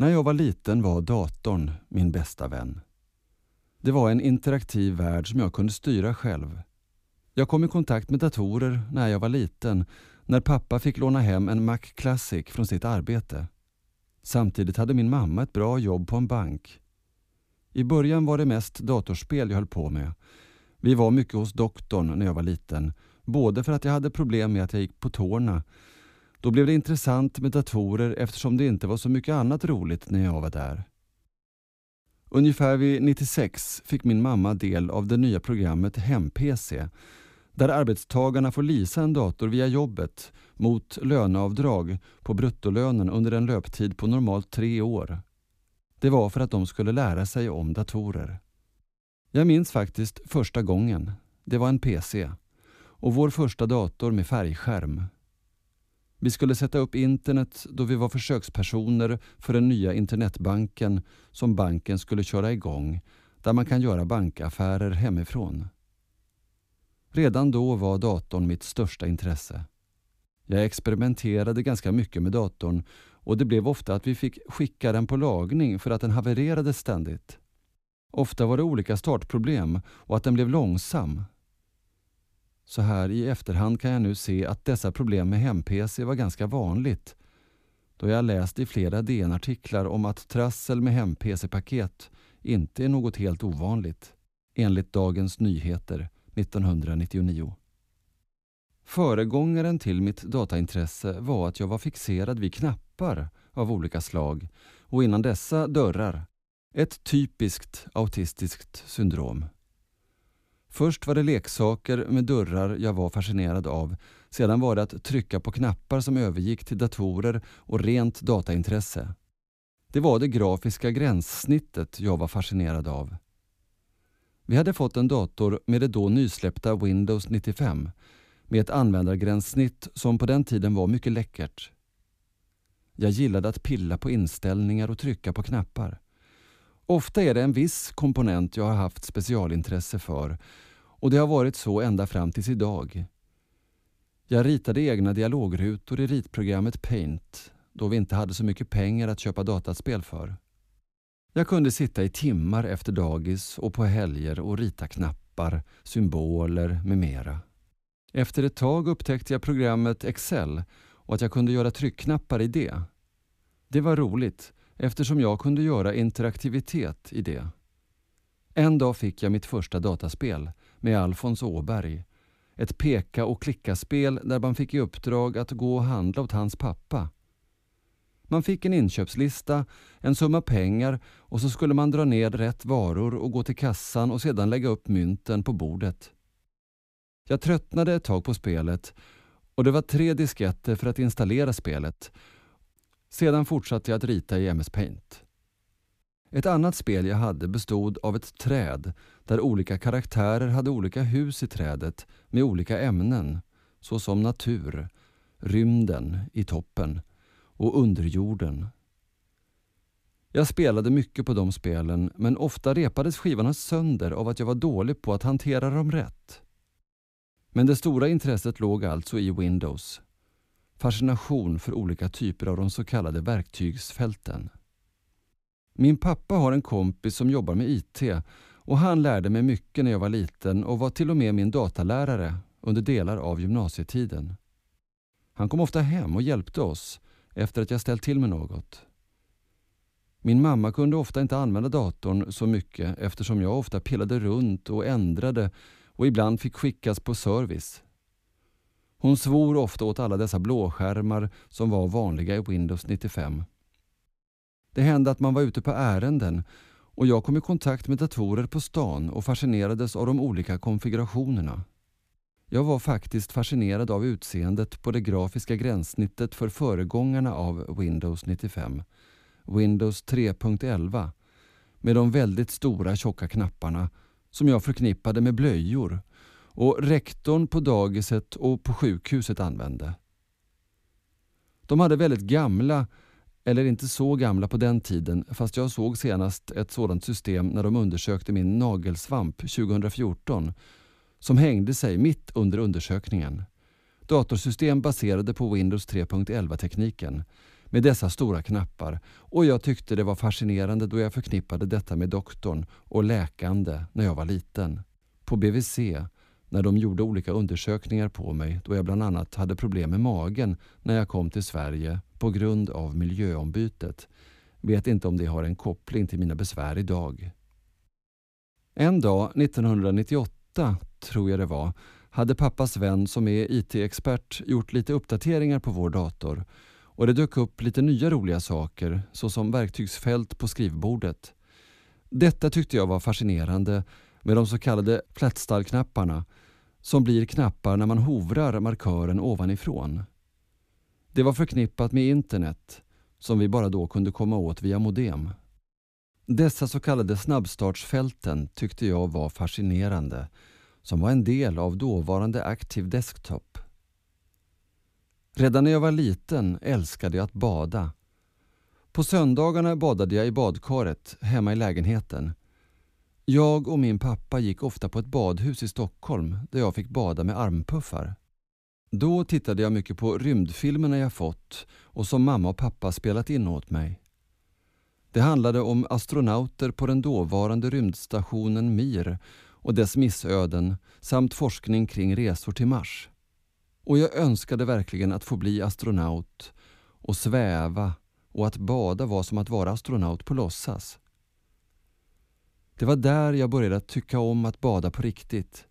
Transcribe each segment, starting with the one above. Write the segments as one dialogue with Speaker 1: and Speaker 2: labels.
Speaker 1: När jag var liten var datorn min bästa vän. Det var en interaktiv värld som jag kunde styra själv. Jag kom i kontakt med datorer när jag var liten, när pappa fick låna hem en Mac Classic från sitt arbete. Samtidigt hade min mamma ett bra jobb på en bank. I början var det mest datorspel jag höll på med. Vi var mycket hos doktorn när jag var liten, både för att jag hade problem med att jag gick på tårna. Då blev det intressant med datorer eftersom det inte var så mycket annat roligt när jag var där. Ungefär vid 96 fick min mamma del av det nya programmet Hem-PC där arbetstagarna får lisa en dator via jobbet mot löneavdrag på bruttolönen under en löptid på normalt tre år. Det var för att de skulle lära sig om datorer. Jag minns faktiskt första gången. Det var en PC och vår första dator med färgskärm. Vi skulle sätta upp internet då vi var försökspersoner för den nya internetbanken som banken skulle köra igång, där man kan göra bankaffärer hemifrån. Redan då var datorn mitt största intresse. Jag experimenterade ganska mycket med datorn och det blev ofta att vi fick skicka den på lagning för att den havererade ständigt. Ofta var det olika startproblem och att den blev långsam. Så här i efterhand kan jag nu se att dessa problem med hem-PC var ganska vanligt då jag läst i flera DN-artiklar om att trassel med hem-PC-paket inte är något helt ovanligt, enligt Dagens Nyheter 1999. Föregångaren till mitt dataintresse var att jag var fixerad vid knappar av olika slag och innan dessa dörrar. Ett typiskt autistiskt syndrom. Först var det leksaker med dörrar jag var fascinerad av. Sedan var det att trycka på knappar som övergick till datorer och rent dataintresse. Det var det grafiska gränssnittet jag var fascinerad av. Vi hade fått en dator med det då nysläppta Windows 95 med ett användargränssnitt som på den tiden var mycket läckert. Jag gillade att pilla på inställningar och trycka på knappar. Ofta är det en viss komponent jag har haft specialintresse för och det har varit så ända fram tills idag. Jag ritade egna dialogrutor i ritprogrammet Paint då vi inte hade så mycket pengar att köpa dataspel för. Jag kunde sitta i timmar efter dagis och på helger och rita knappar, symboler med mera. Efter ett tag upptäckte jag programmet Excel och att jag kunde göra tryckknappar i det. Det var roligt eftersom jag kunde göra interaktivitet i det. En dag fick jag mitt första dataspel med Alfons Åberg. Ett peka och klicka-spel där man fick i uppdrag att gå och handla åt hans pappa. Man fick en inköpslista, en summa pengar och så skulle man dra ner rätt varor och gå till kassan och sedan lägga upp mynten på bordet. Jag tröttnade ett tag på spelet och det var tre disketter för att installera spelet. Sedan fortsatte jag att rita i MS Paint. Ett annat spel jag hade bestod av ett träd där olika karaktärer hade olika hus i trädet med olika ämnen såsom natur, rymden i toppen och underjorden. Jag spelade mycket på de spelen men ofta repades skivorna sönder av att jag var dålig på att hantera dem rätt. Men det stora intresset låg alltså i Windows. Fascination för olika typer av de så kallade verktygsfälten. Min pappa har en kompis som jobbar med IT och han lärde mig mycket när jag var liten och var till och med min datalärare under delar av gymnasietiden. Han kom ofta hem och hjälpte oss efter att jag ställt till med något. Min mamma kunde ofta inte använda datorn så mycket eftersom jag ofta pillade runt och ändrade och ibland fick skickas på service. Hon svor ofta åt alla dessa blåskärmar som var vanliga i Windows 95. Det hände att man var ute på ärenden och jag kom i kontakt med datorer på stan och fascinerades av de olika konfigurationerna. Jag var faktiskt fascinerad av utseendet på det grafiska gränssnittet för föregångarna av Windows 95, Windows 3.11, med de väldigt stora tjocka knapparna som jag förknippade med blöjor och rektorn på dagiset och på sjukhuset använde. De hade väldigt gamla, eller inte så gamla på den tiden, fast jag såg senast ett sådant system när de undersökte min nagelsvamp 2014 som hängde sig mitt under undersökningen. Datorsystem baserade på Windows 3.11-tekniken med dessa stora knappar och jag tyckte det var fascinerande då jag förknippade detta med doktorn och läkande när jag var liten. På BVC, när de gjorde olika undersökningar på mig då jag bland annat hade problem med magen när jag kom till Sverige på grund av miljöombytet. Vet inte om det har en koppling till mina besvär idag. En dag 1998, tror jag det var, hade pappas vän som är IT-expert gjort lite uppdateringar på vår dator och det dök upp lite nya roliga saker såsom verktygsfält på skrivbordet. Detta tyckte jag var fascinerande med de så kallade flätstallknapparna knapparna som blir knappar när man hovrar markören ovanifrån. Det var förknippat med internet som vi bara då kunde komma åt via modem. Dessa så kallade snabbstartsfälten tyckte jag var fascinerande som var en del av dåvarande Active Desktop. Redan när jag var liten älskade jag att bada. På söndagarna badade jag i badkaret hemma i lägenheten. Jag och min pappa gick ofta på ett badhus i Stockholm där jag fick bada med armpuffar. Då tittade jag mycket på rymdfilmerna jag fått och som mamma och pappa spelat in åt mig. Det handlade om astronauter på den dåvarande rymdstationen Mir och dess missöden samt forskning kring resor till Mars. Och jag önskade verkligen att få bli astronaut och sväva och att bada var som att vara astronaut på låtsas. Det var där jag började tycka om att bada på riktigt.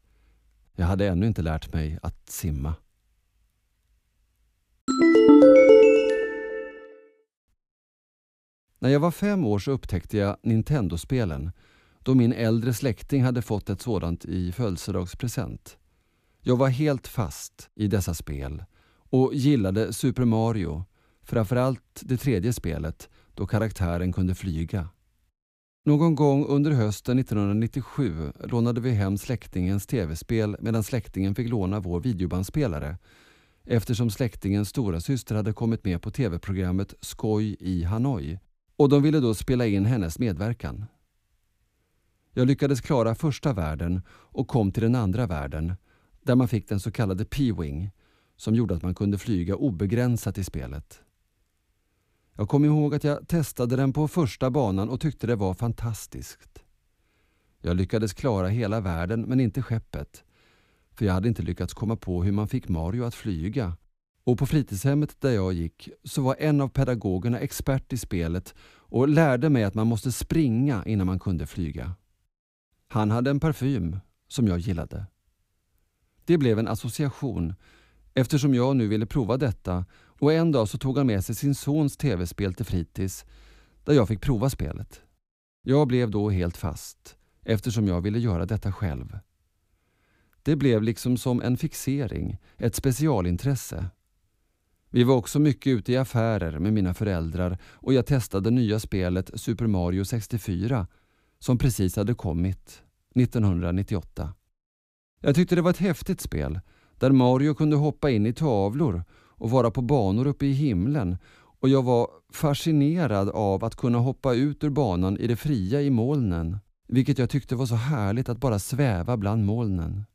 Speaker 1: Jag hade ännu inte lärt mig att simma. När jag var fem år så upptäckte jag Nintendo-spelen då min äldre släkting hade fått ett sådant i födelsedagspresent. Jag var helt fast i dessa spel och gillade Super Mario, framförallt det tredje spelet då karaktären kunde flyga. Någon gång under hösten 1997 lånade vi hem släktingens tv-spel medan släktingen fick låna vår videobandspelare eftersom släktingens stora syster hade kommit med på tv-programmet Skoj i Hanoi och de ville då spela in hennes medverkan. Jag lyckades klara första världen och kom till den andra världen där man fick den så kallade P-Wing som gjorde att man kunde flyga obegränsat i spelet. Jag kommer ihåg att jag testade den på första banan och tyckte det var fantastiskt. Jag lyckades klara hela världen men inte skeppet. För jag hade inte lyckats komma på hur man fick Mario att flyga. Och på fritidshemmet där jag gick så var en av pedagogerna expert i spelet och lärde mig att man måste springa innan man kunde flyga. Han hade en parfym som jag gillade. Det blev en association eftersom jag nu ville prova detta och en dag så tog han med sig sin sons tv-spel till fritids där jag fick prova spelet. Jag blev då helt fast eftersom jag ville göra detta själv. Det blev liksom som en fixering, ett specialintresse. Vi var också mycket ute i affärer med mina föräldrar och jag testade nya spelet Super Mario 64 som precis hade kommit 1998. Jag tyckte det var ett häftigt spel där Mario kunde hoppa in i tavlor och vara på banor uppe i himlen och jag var fascinerad av att kunna hoppa ut ur banan i det fria i molnen, vilket jag tyckte var så härligt att bara sväva bland molnen.